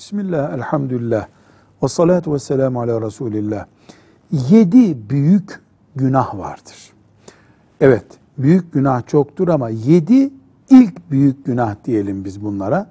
Bismillah, elhamdülillah. Ve salatu ve selamu ala Resulillah. Yedi büyük günah vardır. Evet, büyük günah çoktur ama yedi ilk büyük günah diyelim biz bunlara.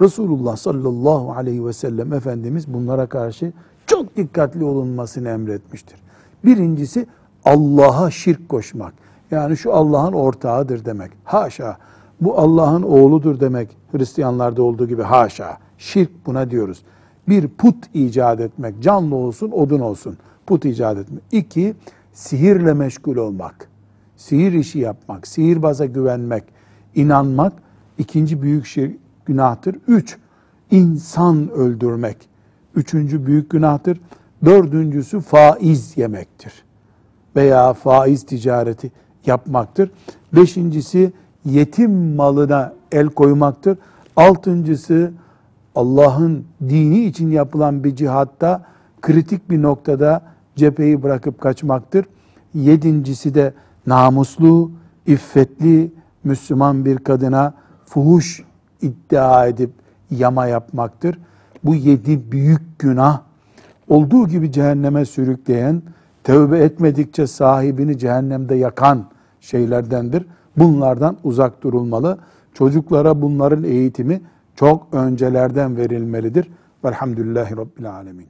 Resulullah sallallahu aleyhi ve sellem Efendimiz bunlara karşı çok dikkatli olunmasını emretmiştir. Birincisi Allah'a şirk koşmak. Yani şu Allah'ın ortağıdır demek. Haşa. Bu Allah'ın oğludur demek. Hristiyanlarda olduğu gibi haşa. Şirk buna diyoruz. Bir put icat etmek. Canlı olsun, odun olsun. Put icat etmek. İki, sihirle meşgul olmak. Sihir işi yapmak, sihirbaza güvenmek, inanmak ikinci büyük şirk günahtır. Üç, insan öldürmek. Üçüncü büyük günahtır. Dördüncüsü faiz yemektir. Veya faiz ticareti yapmaktır. Beşincisi yetim malına el koymaktır. Altıncısı Allah'ın dini için yapılan bir cihatta kritik bir noktada cepheyi bırakıp kaçmaktır. Yedincisi de namuslu, iffetli Müslüman bir kadına fuhuş iddia edip yama yapmaktır. Bu yedi büyük günah olduğu gibi cehenneme sürükleyen, tövbe etmedikçe sahibini cehennemde yakan şeylerdendir. Bunlardan uzak durulmalı. Çocuklara bunların eğitimi çok öncelerden verilmelidir. Velhamdülillahi Rabbil Alemin.